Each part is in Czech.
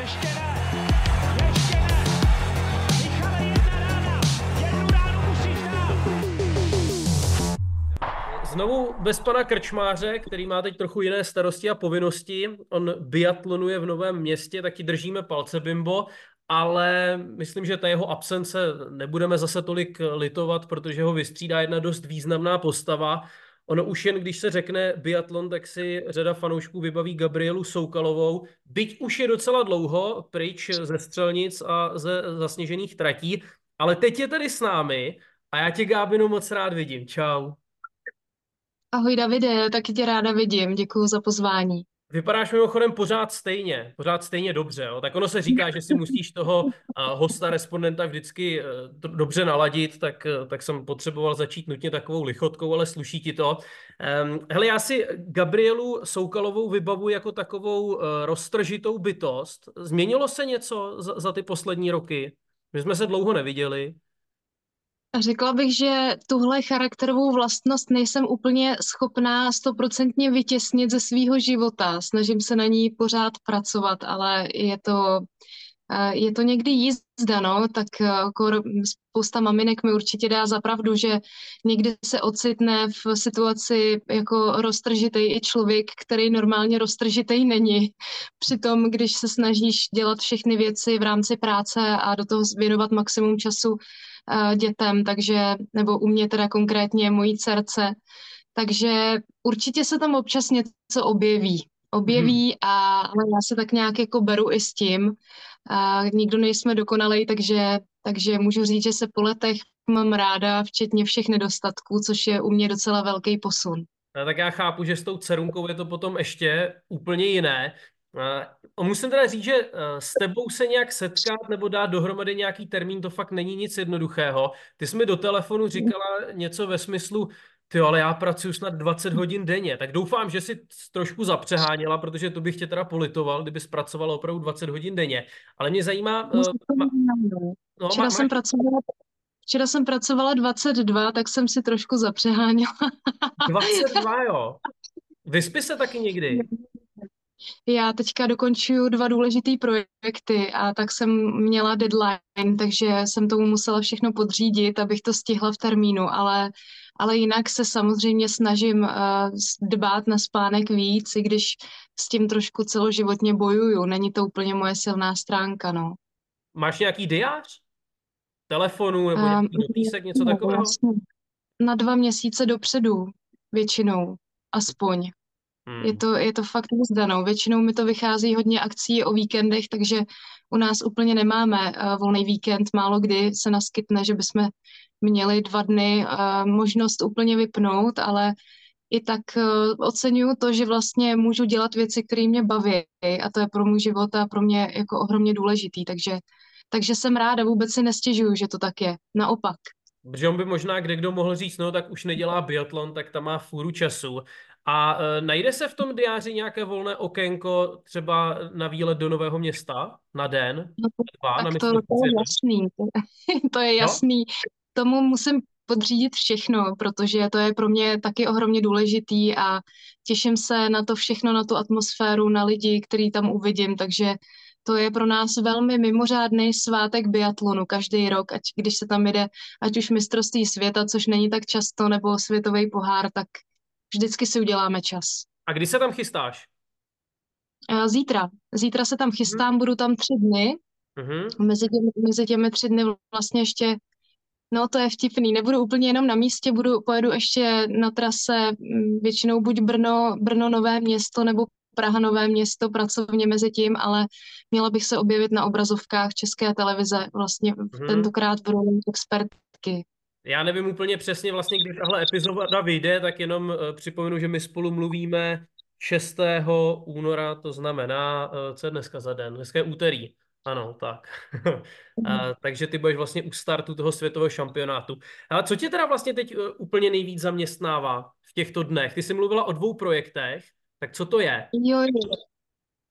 Ještě ne. Znovu bez pana Krčmáře, který má teď trochu jiné starosti a povinnosti. On biatlonuje v Novém městě, taky držíme palce Bimbo, ale myslím, že ta jeho absence nebudeme zase tolik litovat, protože ho vystřídá jedna dost významná postava. Ono už jen, když se řekne biatlon, tak si řada fanoušků vybaví Gabrielu Soukalovou, byť už je docela dlouho pryč ze střelnic a ze zasněžených tratí, ale teď je tady s námi a já tě, Gábinu, moc rád vidím. Čau. Ahoj Davide, taky tě ráda vidím, děkuji za pozvání. Vypadáš mimochodem pořád stejně, pořád stejně dobře. Jo? Tak ono se říká, že si musíš toho hosta, respondenta vždycky uh, dobře naladit, tak, uh, tak jsem potřeboval začít nutně takovou lichotkou, ale sluší ti to. Um, hele, já si Gabrielu Soukalovou vybavu jako takovou uh, roztržitou bytost. Změnilo se něco za, za ty poslední roky? My jsme se dlouho neviděli. Řekla bych, že tuhle charakterovou vlastnost nejsem úplně schopná stoprocentně vytěsnit ze svého života. Snažím se na ní pořád pracovat, ale je to, eh, je to někdy jízda, no, tak eh, spousta maminek mi určitě dá za pravdu, že někdy se ocitne v situaci jako roztržitej i člověk, který normálně roztržitej není. Přitom, když se snažíš dělat všechny věci v rámci práce a do toho věnovat maximum času, dětem, takže, nebo u mě teda konkrétně mojí dcerce, takže určitě se tam občas něco objeví. Objeví, hmm. a, ale já se tak nějak jako beru i s tím. A nikdo nejsme dokonalej, takže, takže můžu říct, že se po letech mám ráda, včetně všech nedostatků, což je u mě docela velký posun. No, tak já chápu, že s tou dcerunkou je to potom ještě úplně jiné. Uh, musím teda říct, že uh, s tebou se nějak setkat nebo dát dohromady nějaký termín, to fakt není nic jednoduchého. Ty jsi mi do telefonu říkala něco ve smyslu, ty ale já pracuji snad 20 hodin denně, tak doufám, že si trošku zapřeháněla, protože to bych tě teda politoval, kdyby zpracovala opravdu 20 hodin denně. Ale mě zajímá... Uh, ma, no, včera, má, jsem pracovala, včera jsem pracovala 22, tak jsem si trošku zapřeháněla. 22, jo? Vyspí se taky někdy? Já teďka dokončuju dva důležité projekty a tak jsem měla deadline, takže jsem tomu musela všechno podřídit, abych to stihla v termínu, ale, ale jinak se samozřejmě snažím uh, dbát na spánek víc, i když s tím trošku celoživotně bojuju. Není to úplně moje silná stránka, no. Máš nějaký diář? Telefonu nebo nějaký um, dopisek, něco takového? Vlastně na dva měsíce dopředu většinou, aspoň. Hmm. Je, to, je to fakt zdanou. Většinou mi to vychází hodně akcí o víkendech, takže u nás úplně nemáme uh, volný víkend. Málo kdy se naskytne, že bychom měli dva dny uh, možnost úplně vypnout, ale i tak uh, oceňuju to, že vlastně můžu dělat věci, které mě baví a to je pro můj život a pro mě jako ohromně důležitý, takže, takže jsem ráda, vůbec si nestěžuju, že to tak je. Naopak. Protože on by možná kde kdo mohl říct, no tak už nedělá biatlon, tak tam má fůru času. A e, najde se v tom diáři nějaké volné okénko třeba na výlet do Nového města na den? No, dva, tak na to, to je jasný. to je jasný. No? Tomu musím podřídit všechno, protože to je pro mě taky ohromně důležitý a těším se na to všechno, na tu atmosféru, na lidi, který tam uvidím, takže to je pro nás velmi mimořádný svátek biatlonu každý rok, ať když se tam jde, ať už mistrovství světa, což není tak často, nebo světový pohár, tak vždycky si uděláme čas. A kdy se tam chystáš? Zítra. Zítra se tam chystám, hmm. budu tam tři dny. Hmm. Mezi, těmi, mezi těmi tři dny vlastně ještě, no to je vtipný, nebudu úplně jenom na místě, budu, pojedu ještě na trase většinou buď Brno, Brno Nové město nebo Praha Nové město pracovně mezi tím, ale měla bych se objevit na obrazovkách České televize vlastně hmm. tentokrát v roli expertky. Já nevím úplně přesně vlastně, kdy tahle epizoda vyjde, tak jenom uh, připomenu, že my spolu mluvíme 6. února, to znamená, uh, co je dneska za den? Dneska je úterý. Ano, tak. uh, takže ty budeš vlastně u startu toho světového šampionátu. Ale co tě teda vlastně teď uh, úplně nejvíc zaměstnává v těchto dnech? Ty jsi mluvila o dvou projektech, tak co to je? Jo, jo.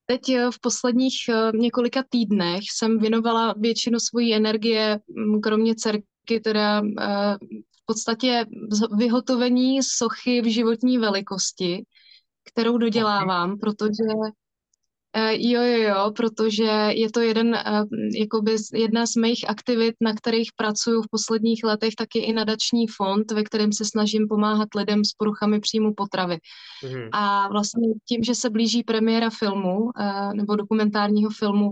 Teď v posledních několika týdnech jsem věnovala většinu svojí energie, kromě dcerky, teda eh, v podstatě vyhotovení sochy v životní velikosti, kterou dodělávám, protože jo, jo, jo, protože je to jeden, uh, jakoby jedna z mých aktivit, na kterých pracuji v posledních letech, taky i nadační fond, ve kterém se snažím pomáhat lidem s poruchami příjmu potravy. Mm-hmm. A vlastně tím, že se blíží premiéra filmu uh, nebo dokumentárního filmu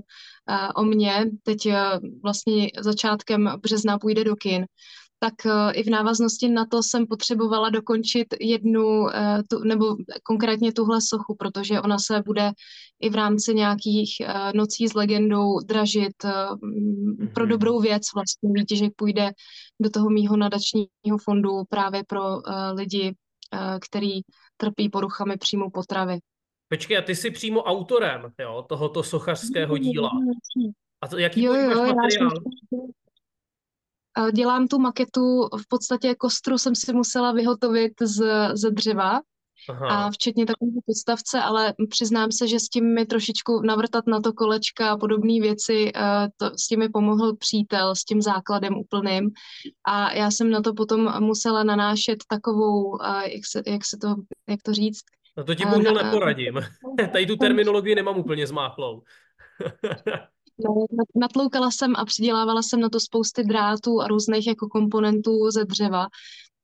o mně, teď vlastně začátkem března půjde do kin, tak uh, i v návaznosti na to jsem potřebovala dokončit jednu, uh, tu, nebo konkrétně tuhle sochu, protože ona se bude i v rámci nějakých uh, nocí s legendou dražit mm-hmm. pro dobrou věc. Vlastně výtěžek půjde do toho mýho nadačního fondu právě pro lidi, který trpí poruchami příjmu potravy. Počkej, a ty jsi přímo autorem jo, tohoto sochařského díla. A to, jaký jo, jo, materiál? Dělám tu maketu, v podstatě kostru jsem si musela vyhotovit z, ze dřeva, Aha. a včetně takové podstavce, ale přiznám se, že s tím mi trošičku navrtat na to kolečka a podobné věci, to, s tím mi pomohl přítel, s tím základem úplným a já jsem na to potom musela nanášet takovou, jak se, jak se to, jak to říct, No to ti bohužel neporadím. Tady tu terminologii nemám úplně zmáchlou. No, natloukala jsem a přidělávala jsem na to spousty drátů a různých jako komponentů ze dřeva,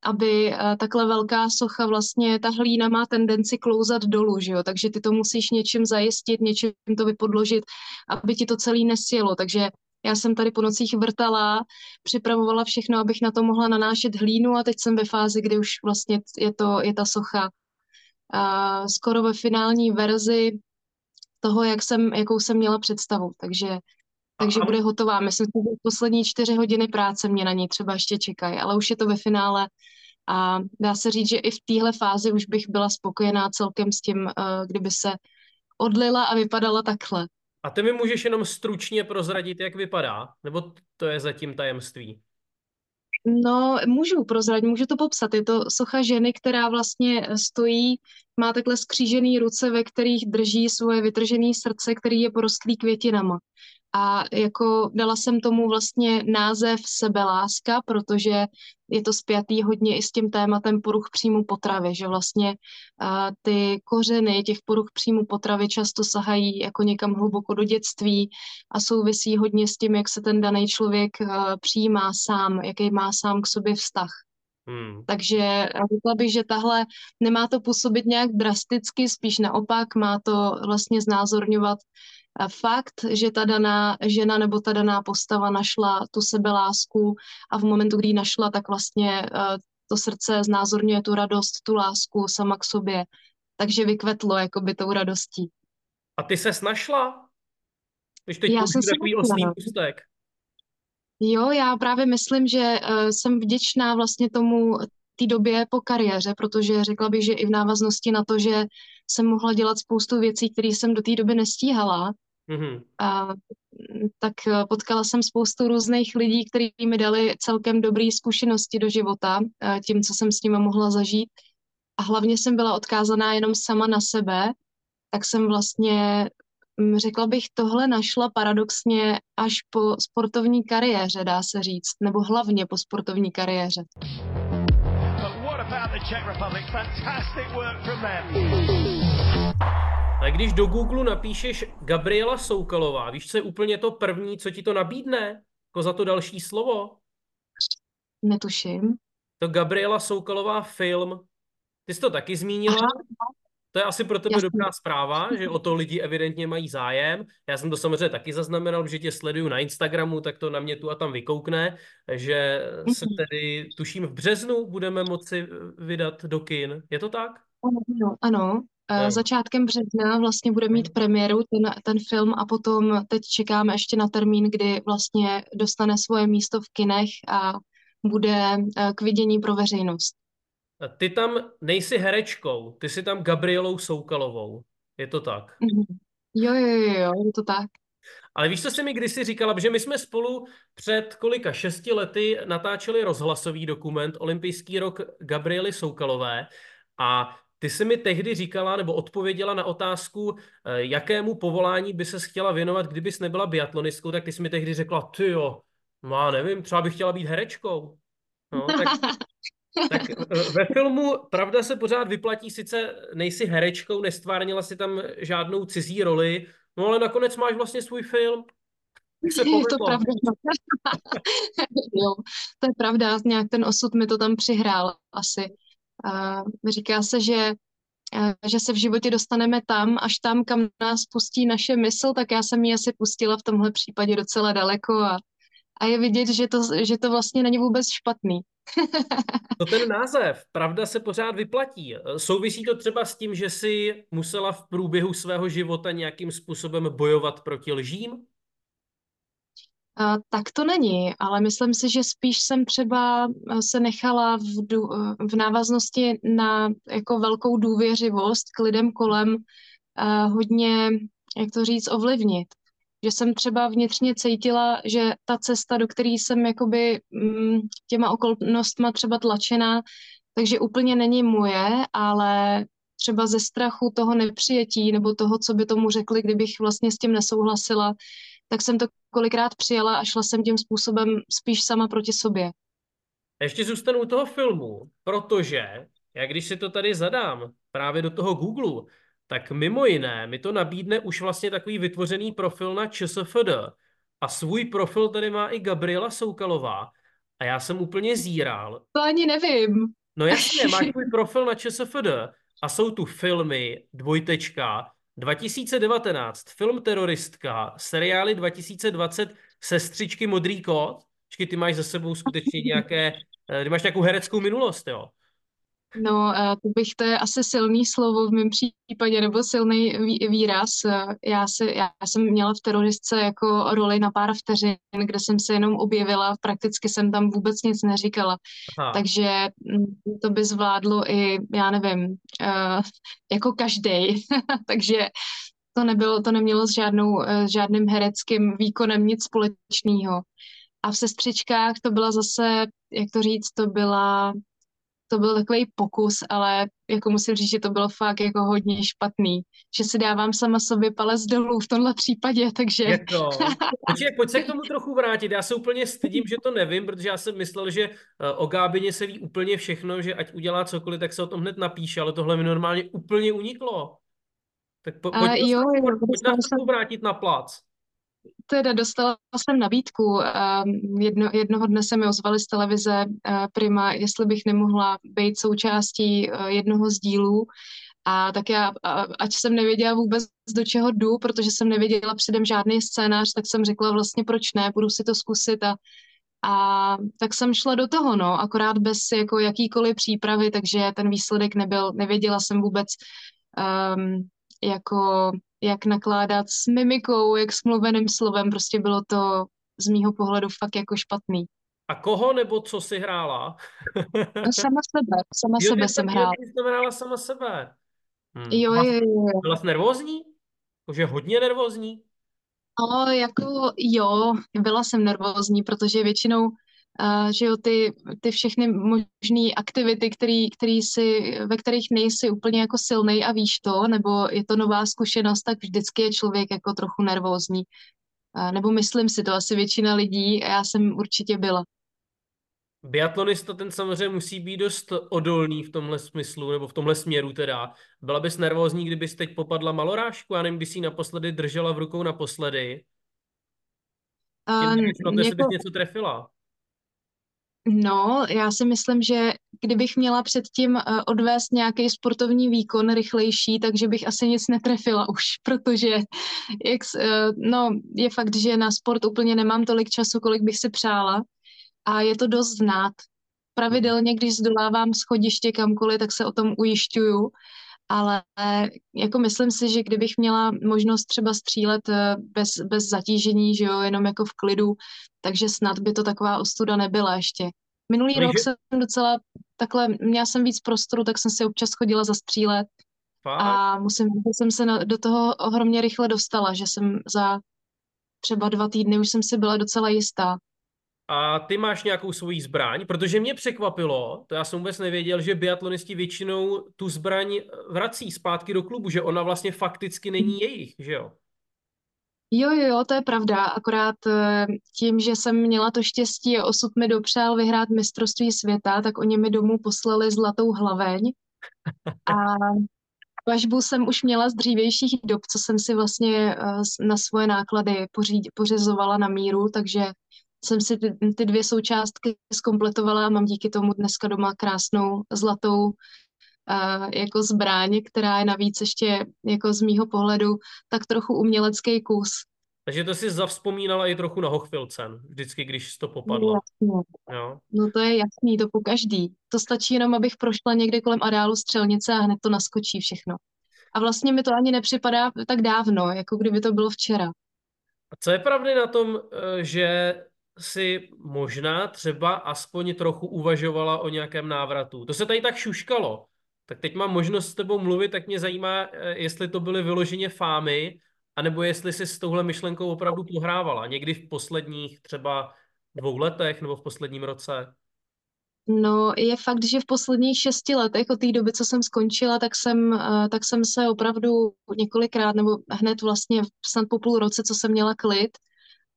aby uh, takhle velká socha vlastně, ta hlína má tendenci klouzat dolů, že jo? takže ty to musíš něčím zajistit, něčím to vypodložit, aby ti to celý nesjelo, takže já jsem tady po nocích vrtala, připravovala všechno, abych na to mohla nanášet hlínu a teď jsem ve fázi, kdy už vlastně je, to, je ta socha uh, skoro ve finální verzi toho, jak jsem, jakou jsem měla představu. Takže, takže bude hotová. Myslím si, že poslední čtyři hodiny práce mě na ní třeba ještě čekají, ale už je to ve finále a dá se říct, že i v téhle fázi už bych byla spokojená celkem s tím, kdyby se odlila a vypadala takhle. A ty mi můžeš jenom stručně prozradit, jak vypadá? Nebo to je zatím tajemství? No, můžu prozradit, můžu to popsat. Je to socha ženy, která vlastně stojí, má takhle skřížený ruce, ve kterých drží svoje vytržené srdce, který je porostlý květinama. A jako dala jsem tomu vlastně název sebeláska, protože je to spjatý hodně i s tím tématem poruch příjmu potravy, že vlastně uh, ty kořeny těch poruch příjmu potravy často sahají jako někam hluboko do dětství a souvisí hodně s tím, jak se ten daný člověk uh, přijímá sám, jaký má sám k sobě vztah. Hmm. Takže řekla bych, že tahle nemá to působit nějak drasticky, spíš naopak má to vlastně znázorňovat fakt, že ta daná žena nebo ta daná postava našla tu sebelásku a v momentu, kdy ji našla, tak vlastně eh, to srdce znázorňuje tu radost, tu lásku sama k sobě. Takže vykvetlo jakoby tou radostí. A ty se našla? Když teď já jsem takový osný pustek. Jo, já právě myslím, že uh, jsem vděčná vlastně tomu té době po kariéře, protože řekla bych, že i v návaznosti na to, že jsem mohla dělat spoustu věcí, které jsem do té doby nestíhala, Mm-hmm. A, tak eh, potkala jsem spoustu různých lidí, kteří mi dali celkem dobré zkušenosti do života, eh, tím, co jsem s nimi mohla zažít. A hlavně jsem byla odkázaná jenom sama na sebe, tak jsem vlastně, mm, řekla bych, tohle našla paradoxně až po sportovní kariéře, dá se říct, nebo hlavně po sportovní kariéře. But what about the Czech Republic? Fantastic work from them. Ale když do Google napíšeš Gabriela Soukalová, víš, co je úplně to první, co ti to nabídne? Jako za to další slovo? Netuším. To Gabriela Soukalová film. Ty jsi to taky zmínila. To je asi pro tebe Jasný. dobrá zpráva, že o to lidi evidentně mají zájem. Já jsem to samozřejmě taky zaznamenal, že tě sleduju na Instagramu, tak to na mě tu a tam vykoukne, že se mhm. tedy, tuším, v březnu budeme moci vydat do kin. Je to tak? Ano, ano. No. Začátkem března vlastně bude mít premiéru ten, ten film a potom teď čekáme ještě na termín, kdy vlastně dostane svoje místo v kinech a bude eh, k vidění pro veřejnost. Ty tam nejsi herečkou, ty jsi tam Gabrielou Soukalovou. Je to tak? Mhm. Jo, jo, jo, jo, je to tak. Ale víš, co jsi mi kdysi říkala, že my jsme spolu před kolika šesti lety natáčeli rozhlasový dokument Olympijský rok Gabriely Soukalové a ty jsi mi tehdy říkala nebo odpověděla na otázku, eh, jakému povolání by se chtěla věnovat, kdybys nebyla biatlonistkou, tak ty jsi mi tehdy řekla, ty jo, no já nevím, třeba bych chtěla být herečkou. No, tak, tak eh, ve filmu Pravda se pořád vyplatí, sice nejsi herečkou, nestvárnila si tam žádnou cizí roli, No ale nakonec máš vlastně svůj film. Se Je to pravda. Jo, to je pravda, nějak ten osud mi to tam přihrál asi. Říká se, že, a, že se v životě dostaneme tam, až tam, kam nás pustí naše mysl, tak já jsem ji asi pustila v tomhle případě docela daleko a, a je vidět, že to, že to vlastně není vůbec špatný. To ten název, pravda se pořád vyplatí. Souvisí to třeba s tím, že jsi musela v průběhu svého života nějakým způsobem bojovat proti lžím? Tak to není, ale myslím si, že spíš jsem třeba eh, se nechala v, dů, eh, v návaznosti na jako velkou důvěřivost k lidem kolem a hodně, jak to říct, ovlivnit. Že jsem třeba vnitřně cítila, že ta cesta, do které jsem jakoby mm, těma okolnostma třeba tlačená, takže úplně není moje, ale třeba ze strachu toho nepřijetí nebo toho, co by tomu řekli, kdybych vlastně s tím nesouhlasila, tak jsem to kolikrát přijala a šla jsem tím způsobem spíš sama proti sobě. Ještě zůstanu u toho filmu, protože já když si to tady zadám právě do toho Google, tak mimo jiné mi to nabídne už vlastně takový vytvořený profil na ČSFD. A svůj profil tady má i Gabriela Soukalová. A já jsem úplně zíral. To ani nevím. No jasně, máš tvůj profil na ČSFD a jsou tu filmy, dvojtečka, 2019, film Teroristka, seriály 2020, Sestřičky Modrý kot. Počkej, ty máš za sebou skutečně nějaké, eh, ty máš nějakou hereckou minulost, jo? No, eh, to bych, to je asi silný slovo v mém případě, nebo silný výraz. Eh, já, se, já jsem měla v teroristce jako roli na pár vteřin, kde jsem se jenom objevila, prakticky jsem tam vůbec nic neříkala. Aha. Takže mm, to by zvládlo i, já nevím, uh, jako každý. Takže to nebylo, to nemělo s žádnou, žádným hereckým výkonem nic společného. A v sestřičkách to byla zase, jak to říct, to byla to byl takový pokus, ale jako musím říct, že to bylo fakt jako hodně špatný, že si dávám sama sobě palec dolů v tomhle případě, takže... Je to. Počkej, pojď se k tomu trochu vrátit, já se úplně stydím, že to nevím, protože já jsem myslel, že eh, o Gábině se ví úplně všechno, že ať udělá cokoliv, tak se o tom hned napíše, ale tohle mi normálně úplně uniklo. Tak po, pojď, uh, jo, jo, pojď nás se vrátit na plac teda dostala jsem nabídku. Ehm, jedno, jednoho dne se mi ozvali z televize eh, Prima, jestli bych nemohla být součástí eh, jednoho z dílů. A tak já, ať jsem nevěděla vůbec, do čeho jdu, protože jsem nevěděla předem žádný scénář, tak jsem řekla vlastně, proč ne, budu si to zkusit a a tak jsem šla do toho, no, akorát bez jako jakýkoliv přípravy, takže ten výsledek nebyl, nevěděla jsem vůbec, um, jako jak nakládat s mimikou, jak s mluveným slovem, prostě bylo to z mýho pohledu fakt jako špatný. A koho nebo co si hrála? No, sama sebe, sama jo, sebe jsem hrála. Jsi hrála sama sebe. Hmm. Jo, jo, jo. Byla jsi nervózní? Jakože hodně nervózní? No, jako jo, byla jsem nervózní, protože většinou uh, že jo, ty, ty všechny možné aktivity, který, který si, ve kterých nejsi úplně jako silný a víš to, nebo je to nová zkušenost, tak vždycky je člověk jako trochu nervózní. Uh, nebo myslím si to, asi většina lidí, a já jsem určitě byla. Biatlonista ten samozřejmě musí být dost odolný v tomhle smyslu, nebo v tomhle směru teda. Byla bys nervózní, kdybys teď popadla malorážku, a nevím, bys ji naposledy držela v rukou naposledy. Tím, uh, něko... bys něco trefila. No, já si myslím, že kdybych měla předtím uh, odvést nějaký sportovní výkon rychlejší, takže bych asi nic netrefila už, protože jak, uh, no, je fakt, že na sport úplně nemám tolik času, kolik bych si přála a je to dost znát. Pravidelně, když zdolávám schodiště kamkoliv, tak se o tom ujišťuju, ale jako myslím si, že kdybych měla možnost třeba střílet eh, bez, bez zatížení, že jo, jenom jako v klidu, takže snad by to taková ostuda nebyla ještě. Minulý Takže... rok jsem docela takhle, měla jsem víc prostoru, tak jsem si občas chodila zastřílet Fakt? a musím že jsem se na, do toho ohromně rychle dostala, že jsem za třeba dva týdny už jsem si byla docela jistá. A ty máš nějakou svoji zbraň? Protože mě překvapilo, to já jsem vůbec nevěděl, že biatlonisti většinou tu zbraň vrací zpátky do klubu, že ona vlastně fakticky není jejich, že jo? Jo, jo, jo, to je pravda. Akorát eh, tím, že jsem měla to štěstí a osud mi dopřál vyhrát mistrovství světa, tak oni mi domů poslali zlatou hlaveň. A Pažbu jsem už měla z dřívějších dob, co jsem si vlastně eh, na svoje náklady pořizovala na míru, takže jsem si ty, ty dvě součástky zkompletovala a mám díky tomu dneska doma krásnou zlatou uh, jako zbraň, která je navíc ještě jako z mýho pohledu tak trochu umělecký kus. Takže to si zavzpomínala i trochu na Hochfilcen, vždycky, když to popadlo. No, jo. no to je jasný, to po každý. To stačí jenom, abych prošla někde kolem areálu střelnice a hned to naskočí všechno. A vlastně mi to ani nepřipadá tak dávno, jako kdyby to bylo včera. A co je pravdy na tom, eh, že si možná třeba aspoň trochu uvažovala o nějakém návratu? To se tady tak šuškalo. Tak teď mám možnost s tebou mluvit, tak mě zajímá, eh, jestli to byly vyloženě fámy, anebo jestli si s touhle myšlenkou opravdu pohrávala. Někdy v posledních třeba dvou letech nebo v posledním roce. No, je fakt, že v posledních šesti letech od té doby, co jsem skončila, tak jsem, eh, tak jsem se opravdu několikrát, nebo hned vlastně snad po půl roce, co jsem měla klid,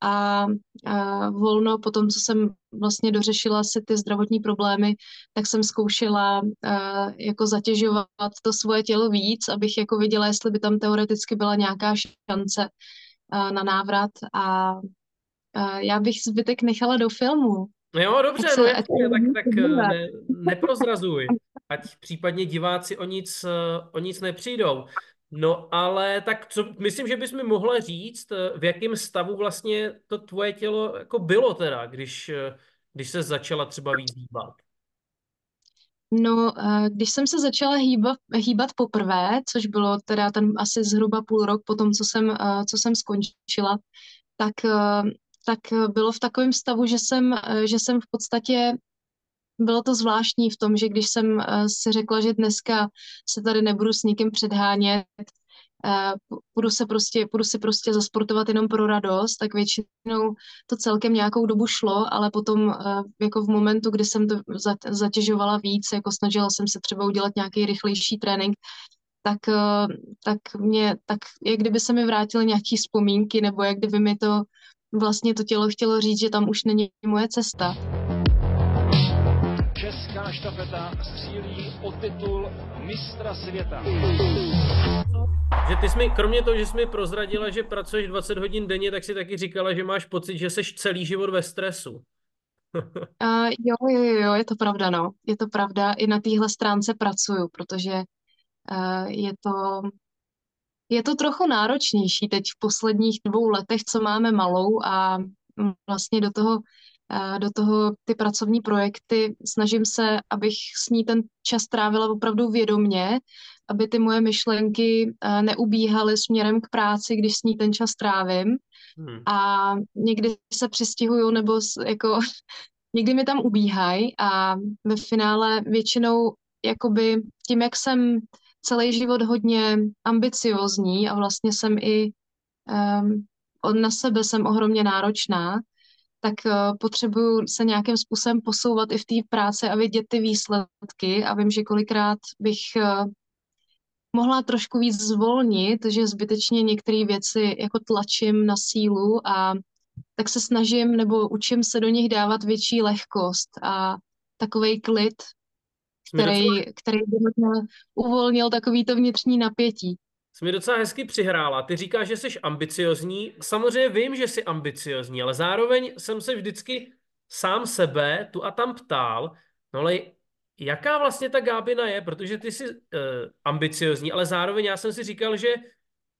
a, a volno po tom, co jsem vlastně dořešila si ty zdravotní problémy, tak jsem zkoušela a, jako zatěžovat to svoje tělo víc, abych jako viděla, jestli by tam teoreticky byla nějaká šance a, na návrat a, a já bych zbytek nechala do filmu. No jo, dobře, no jasně, tak, tak ne, neprozrazuj, ať případně diváci o nic, o nic nepřijdou. No ale tak co, myslím, že bys mi mohla říct, eh, v jakém stavu vlastně to tvoje tělo jako bylo teda, když, eh, když se začala třeba víc hýbat? No, eh, když jsem se začala hýbat, hýbat poprvé, což bylo teda ten asi zhruba půl rok po tom, co jsem, co jsem skončila, tak, tak bylo v takovém stavu, že jsem, že jsem v podstatě bylo to zvláštní v tom, že když jsem uh, si řekla, že dneska se tady nebudu s nikým předhánět, uh, budu, se prostě, budu si prostě zasportovat jenom pro radost, tak většinou to celkem nějakou dobu šlo, ale potom uh, jako v momentu, kdy jsem to zatěžovala víc, jako snažila jsem se třeba udělat nějaký rychlejší trénink, tak, tak mě, tak jak kdyby se mi vrátily nějaké vzpomínky, nebo jak kdyby mi to vlastně to tělo chtělo říct, že tam už není moje cesta. Štafeta střílí o titul mistra světa. Že ty jsi mi, kromě toho, že jsi mi prozradila, že pracuješ 20 hodin denně, tak si taky říkala, že máš pocit, že jsi celý život ve stresu. uh, jo, jo, jo, je to pravda, no. Je to pravda. I na téhle stránce pracuju, protože uh, je to je to trochu náročnější teď v posledních dvou letech, co máme malou a vlastně do toho do toho ty pracovní projekty. Snažím se, abych s ní ten čas trávila opravdu vědomně, aby ty moje myšlenky neubíhaly směrem k práci, když s ní ten čas trávím. Hmm. A někdy se přistihuju, nebo jako někdy mi tam ubíhají a ve finále většinou jakoby tím, jak jsem celý život hodně ambiciozní a vlastně jsem i um, na sebe jsem ohromně náročná, tak uh, potřebuju se nějakým způsobem posouvat i v té práci a vidět ty výsledky. A vím, že kolikrát bych uh, mohla trošku víc zvolnit, že zbytečně některé věci jako tlačím na sílu a tak se snažím nebo učím se do nich dávat větší lehkost. A takový klid, který, který by možná uvolnil takový to vnitřní napětí jsi mi docela hezky přihrála. Ty říkáš, že jsi ambiciozní. Samozřejmě vím, že jsi ambiciozní, ale zároveň jsem se vždycky sám sebe tu a tam ptal, no ale jaká vlastně ta Gábina je, protože ty jsi uh, ambiciozní, ale zároveň já jsem si říkal, že,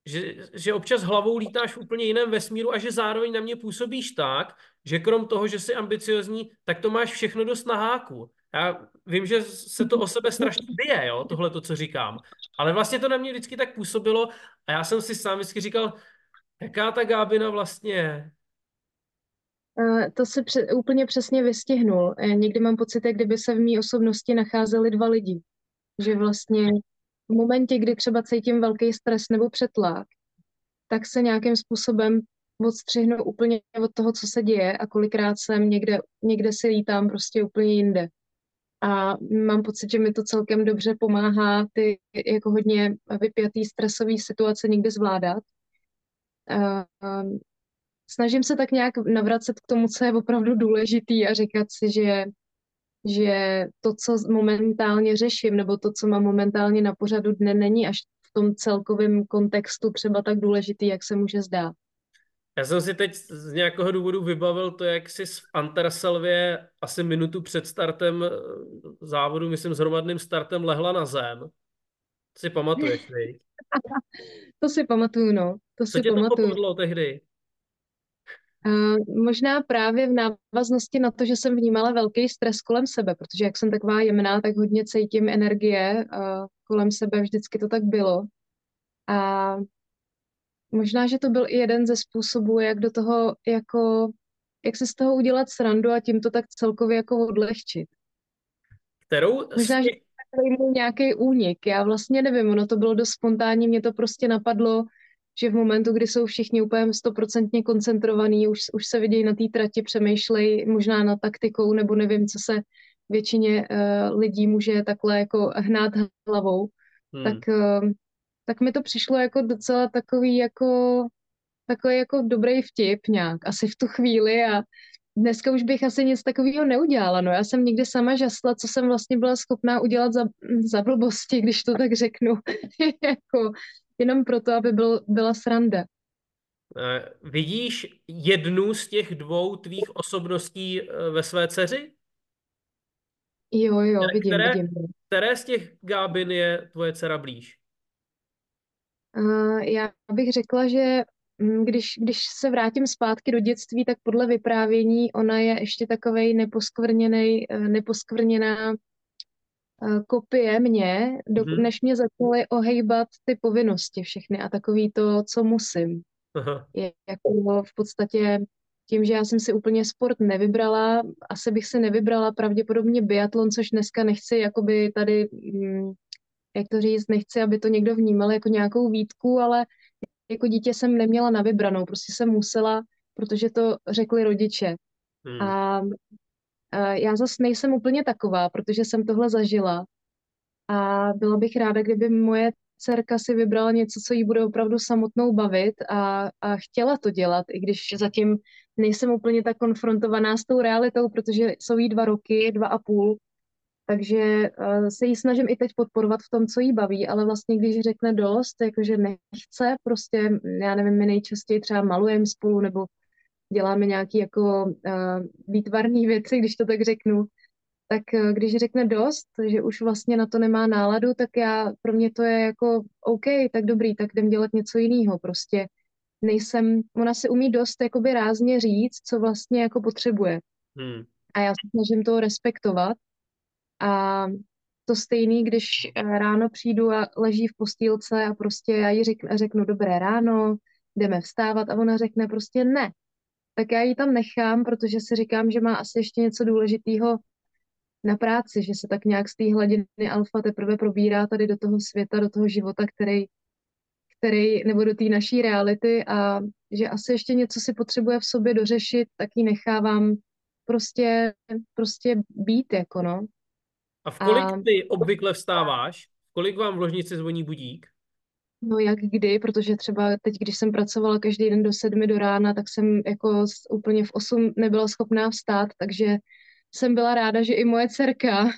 že, že občas hlavou lítáš v úplně jiném vesmíru a že zároveň na mě působíš tak, že krom toho, že jsi ambiciozní, tak to máš všechno dost na háku. Já vím, že se to o sebe strašně bije, jo, tohle to, co říkám. Ale vlastně to na mě vždycky tak působilo a já jsem si sám vždycky říkal, jaká ta Gábina vlastně je. To si pře- úplně přesně vystihnul. E, někdy mám pocit, jak kdyby se v mý osobnosti nacházeli dva lidi. Že vlastně v momentě, kdy třeba cítím velký stres nebo přetlak, tak se nějakým způsobem odstřihnu úplně od toho, co se děje a kolikrát jsem někde, někde si lítám prostě úplně jinde a mám pocit, že mi to celkem dobře pomáhá ty jako hodně vypjatý stresový situace někdy zvládat. Snažím se tak nějak navracet k tomu, co je opravdu důležitý a říkat si, že, že to, co momentálně řeším, nebo to, co mám momentálně na pořadu dne, není až v tom celkovém kontextu třeba tak důležitý, jak se může zdát. Já jsem si teď z nějakého důvodu vybavil to, jak jsi v Anterselvě asi minutu před startem eh, závodu, myslím s hromadným startem, lehla na zem. To si pamatuješ, viď? To si pamatuju, no. To Co si tě to pamatuju. popadlo tehdy? Uh, možná právě v návaznosti na to, že jsem vnímala velký stres kolem sebe, protože jak jsem taková jemná, tak hodně cítím energie uh, kolem sebe, vždycky to tak bylo. A možná, že to byl i jeden ze způsobů, jak do toho, jako, jak se z toho udělat srandu a tím to tak celkově jako odlehčit. Kterou Možná, že takový byl nějaký únik. Já vlastně nevím, ono to bylo dost spontánní, mě to prostě napadlo, že v momentu, kdy jsou všichni úplně stoprocentně koncentrovaní, už, už se vidějí na té trati, přemýšlej možná na taktikou, nebo nevím, co se většině uh, lidí může takhle jako hnát hlavou, hmm. tak, uh, tak mi to přišlo jako docela takový jako takový jako dobrý vtip nějak, asi v tu chvíli a dneska už bych asi nic takového neudělala. No já jsem někdy sama žasla, co jsem vlastně byla schopná udělat za, za blbosti, když to tak řeknu. jako, jenom proto, aby byl, byla sranda. Eh, Vidíš jednu z těch dvou tvých osobností eh, ve své dceři? Jo, jo, vidím, které- vidím. Které z těch Gábin je tvoje dcera blíž? Uh, já bych řekla, že mm, když, když se vrátím zpátky do dětství, tak podle vyprávění ona je ještě takovej neposkvrněnej, eh, neposkvrněná eh, kopie mě, do, Mhm. než mě začaly ohejbat ty povinnosti všechny a takový to, co musím. Aha. je jako v podstatě tím, že já jsem si úplně sport nevybrala, asi bych si nevybrala pravděpodobně biatlon, což dneska nechci jakoby tady, mm, jak to říct, nechci, aby to někdo vnímal jako nějakou výtku, ale jako dítě jsem neměla na vybranou, prostě jsem musela, protože to řekli rodiče. Hmm. A, a já zase nejsem úplně taková, protože jsem tohle zažila a byla bych ráda, kdyby moje dcerka si vybrala něco, co jí bude opravdu samotnou bavit a, a chtěla to dělat, i když zatím nejsem úplně tak konfrontovaná s tou realitou, protože jsou jí dva roky, dva a půl, takže uh, se jí snažím i teď podporovat v tom, co jí baví, ale vlastně když řekne dost, jakože nechce, prostě, já nevím, my nejčastěji třeba malujeme spolu nebo děláme nějaké jako uh, výtvarné věci, když to tak řeknu, tak eh, když řekne dost, že už vlastně na to nemá náladu, tak já, pro mě to je jako OK, tak dobrý, tak jdem dělat něco jiného. Prostě nejsem, ona si umí dost jakoby rázně říct, co vlastně jako potřebuje. Hmm. A já se snažím to respektovat. A to stejný, když eh, ráno přijdu a leží v postýlce a prostě já jí řeknu, řeknu dobré ráno, jdeme vstávat a ona řekne prostě ne. Tak já ji tam nechám, protože si říkám, že má asi ještě něco důležitého na práci, že se tak nějak z té hladiny alfa teprve probírá tady do toho světa, do toho života, který, který nebo do té naší reality a že asi ještě něco si potřebuje v sobě dořešit, tak ji nechávám prostě, prostě být, jako no. A v kolik A- ty obvykle vstáváš? V kolik vám v ložnici zvoní budík? No jak kdy, protože třeba teď, když jsem pracovala každý den do sedmi do rána, tak jsem jako úplně v osm nebyla schopná vstát, takže jsem byla ráda, že i moje dcerka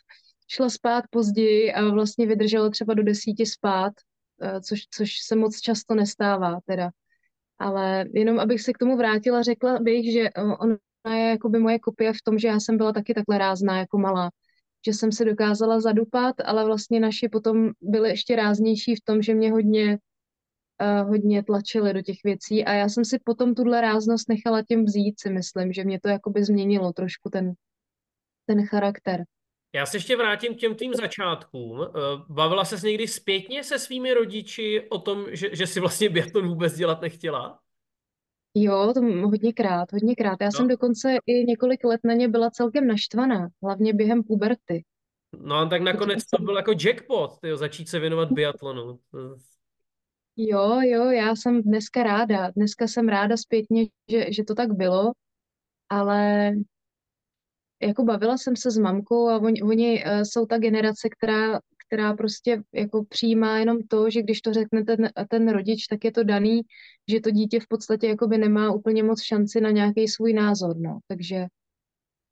šla spát později a vlastně vydržela třeba do desíti spát, eh, což, což se moc často nestává teda. Ale jenom abych se k tomu vrátila, řekla bych, že eh, ona je jakoby moje kopie v tom, že já jsem byla taky takhle rázná jako malá, že jsem se dokázala zadupat, ale vlastně naši potom byli ještě ráznější v tom, že mě hodně, uh, hodně tlačili do těch věcí a já jsem si potom tuhle ráznost nechala těm vzít, si myslím, že mě to jakoby změnilo trošku ten, ten charakter. Já se ještě vrátím k těm tvým začátkům. Eh, Bavila ses někdy zpětně se svými rodiči o tom, že, že si vlastně biatlon vůbec dělat nechtěla? Jo, to hodněkrát, hodněkrát. Já No. jsem dokonce i několik let na ně byla celkem naštvaná, hlavně během puberty. No a tak nakonec to byl jako jackpot, tyjo, začít se věnovat biatlonu. Jo, jo, já jsem dneska ráda. Dneska jsem ráda zpětně, že, že to tak bylo, ale jako bavila jsem se s mamkou a oni, oni eh, jsou ta generace, která, která prostě jako přijímá jenom to, že když to řekne ten, ten rodič, tak je to daný, že to dítě v podstatě jakoby nemá úplně moc šanci na nějaký svůj názor, no. Takže,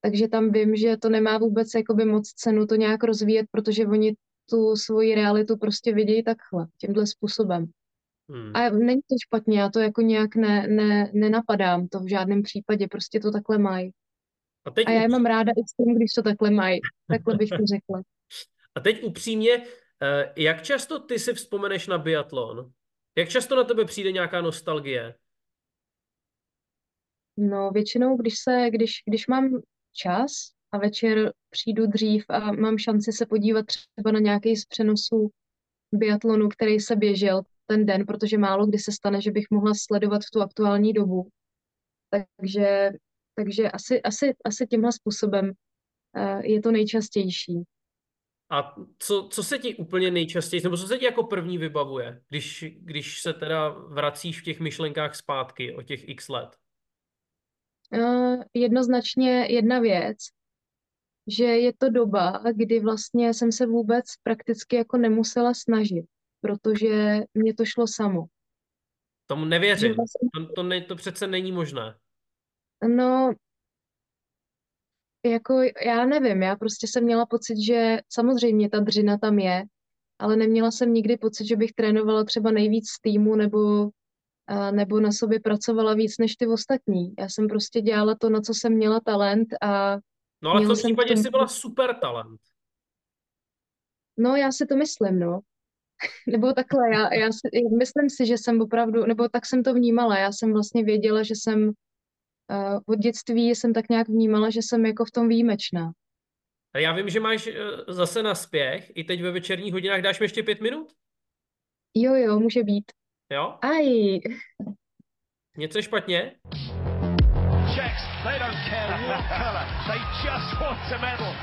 takže tam vím, že to nemá vůbec jakoby moc cenu to nějak rozvíjet, protože oni tu svoji realitu prostě vidějí takhle, tímhle způsobem. Hmm. A není to špatně, já to jako nějak ne, ne, nenapadám, to v žádném případě, prostě to takhle mají. A teď, A já je mám ráda i s tím, když to takhle mají. Takhle bych to řekla. A teď upřímně, eh, jak často ty si vzpomeneš na biatlon? Jak často na tebe přijde nějaká nostalgie? No, většinou, když se, když, když mám čas a večer přijdu dřív a mám šanci se podívat třeba na nějaký z přenosů biatlonu, který se běžel ten den, protože málo kdy se stane, že bych mohla sledovat v tu aktuální dobu. Takže, takže asi, asi, asi tímhle způsobem eh, je to nejčastější. A co, co se ti úplně nejčastěji, nebo co se ti jako první vybavuje, když, když se teda vracíš v těch myšlenkách zpátky o těch x let? Eh, jednoznačně jedna věc, že je to doba, kdy vlastně jsem se vůbec prakticky jako nemusela snažit, protože mě to šlo samo. Tomu nevěřím. vlastně, To, to, ne, to přece není možné. no, jako já nevím, já prostě jsem měla pocit, že samozřejmě ta dřina tam je, ale neměla jsem nikdy pocit, že bych trénovala třeba nejvíc z týmu nebo, a, nebo na sobě pracovala víc než ty ostatní. Já jsem prostě dělala to, na co jsem měla talent a No ale v tom případě tomu, jsi byla super talent. no já si to myslím, no. Nebo takhle, já, já si, myslím si, že jsem opravdu, nebo tak jsem to vnímala, já jsem vlastně věděla, že jsem od dětství jsem tak nějak vnímala, že jsem jako v tom výjimečná. A já vím, že máš eh, zase na spěch, i teď ve večerních hodinách dáš mi ještě pět minut? Jo, jo, může být. Jo? Aj, Něco je špatně? Czechs, they don't care what colour, they just want a medal.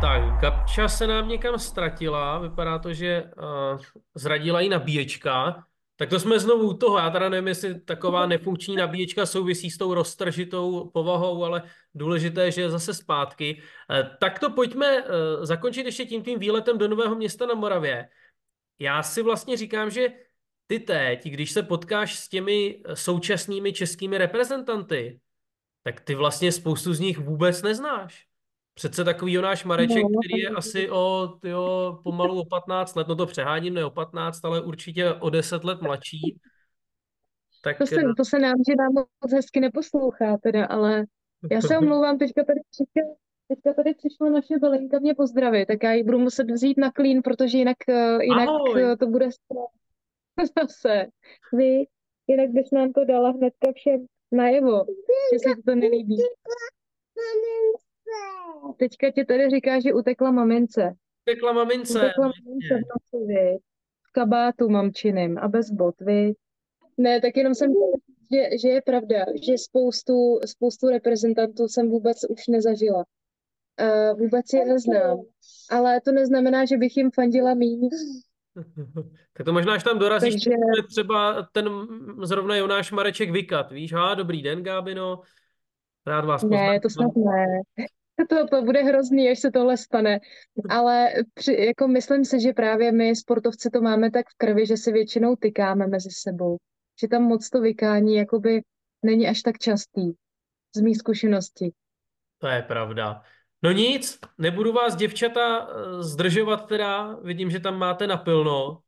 Tak, Gabča se nám někam ztratila, vypadá to, že uh, zradila i nabíječka. Tak to jsme znovu u toho, já teda nevím, jestli taková nefunkční nabíječka souvisí s tou roztržitou povahou, ale důležité, že je zase zpátky. Uh, tak to pojďme uh, zakončit ještě tím tím výletem do Nového města na Moravě. Já si vlastně říkám, že ty teď, když se potkáš s těmi současnými českými reprezentanty, tak ty vlastně spoustu z nich vůbec neznáš. Přece takový Jonáš Mareček, no, který je asi o, tyjo, pomalu o 15 let, no to přeháním, ne o 15, ale určitě o 10 let mladší. Tak to se, to se nám, že nám moc hezky neposlouchá teda, ale já se omlouvám, teďka tady přišla, teďka tady přišla naše Belinka mě pozdravit, tak já ji budu muset vzít na klín, protože jinak, eh, jinak Ahoj. eh, to bude zase. Vy, jinak bys nám to dala hnedka všem najevo, že se ti to nelíbí. Teďka ti tady říká, že utekla mamince. Tekla mamince. Utekla mamince v noci. V kabátu mamčiným a bez bot, vy. Ne, tak jenom jsem že, že je pravda, že spoustu, spoustu reprezentantů jsem vůbec už nezažila. Uh, vůbec je neznám. Ale to neznamená, že bych jim fandila míň. Tak to možná, až tam dorazíš, Takže- třeba ten zrovna Jonáš Mareček vykat, víš, ha, dobrý den, Gábino, rád vás Ne, to snad ne. To, to bude hrozný, až se tohle stane. Ale při, jako myslím si, že právě my sportovci to máme tak v krvi, že si většinou tykáme mezi sebou. Že tam moc to vykání jakoby není až tak častý. Z mých zkušeností. To je pravda. No nic, nebudu vás, děvčata, eh, zdržovat teda, vidím, že tam máte napilno,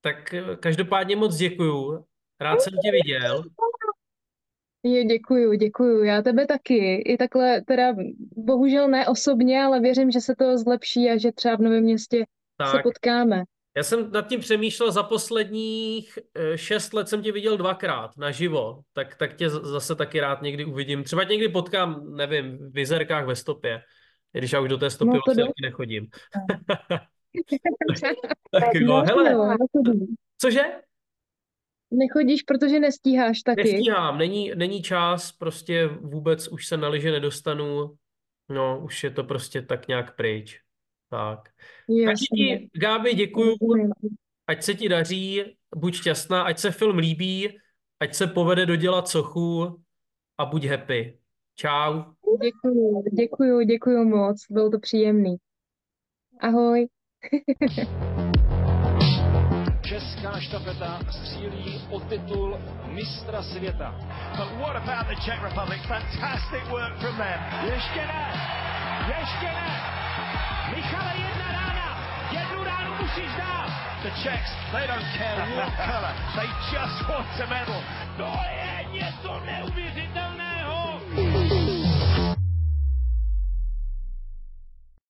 tak eh, každopádně moc děkuju, rád jsem tě viděl. Je, děkuju, děkuju. Já tebe taky. I takhle, teda bohužel ne osobně, ale věřím, že se to zlepší a že třeba v Novém městě se Tak, potkáme. já jsem nad tím přemýšlel, za posledních eh, šest let jsem tě viděl dvakrát naživo, tak, tak tě zase taky rád někdy uvidím. Třeba tě někdy potkám, nevím, v Vizerkách ve stopě, i když já už do té stopy No, vlastně taky nechodím. Tak jo, No, hele, jo, nechodíš. cože? Nechodíš, protože nestíháš taky. Nestíhám, není, není čas, prostě vůbec už se na lyže nedostanu, no už je to prostě tak nějak pryč. Tak. Jasně. ti, Gábi, děkuju, ať se ti daří, buď šťastná, ať se film líbí, ať se povede dodělat sochu a buď happy. Čau. Děkuju, děkuju, děkuju moc. Bylo to příjemný. Ahoj. Česká štafeta střílí o titul mistra světa. But what about the Czech Republic? Fantastic work from them. Ještě ne! Ještě ne! Michale, jedna rána! Jednu ránu musíš dát! The Czechs, they don't care what colour, they just want a medal. To je něco neuvěřitelného!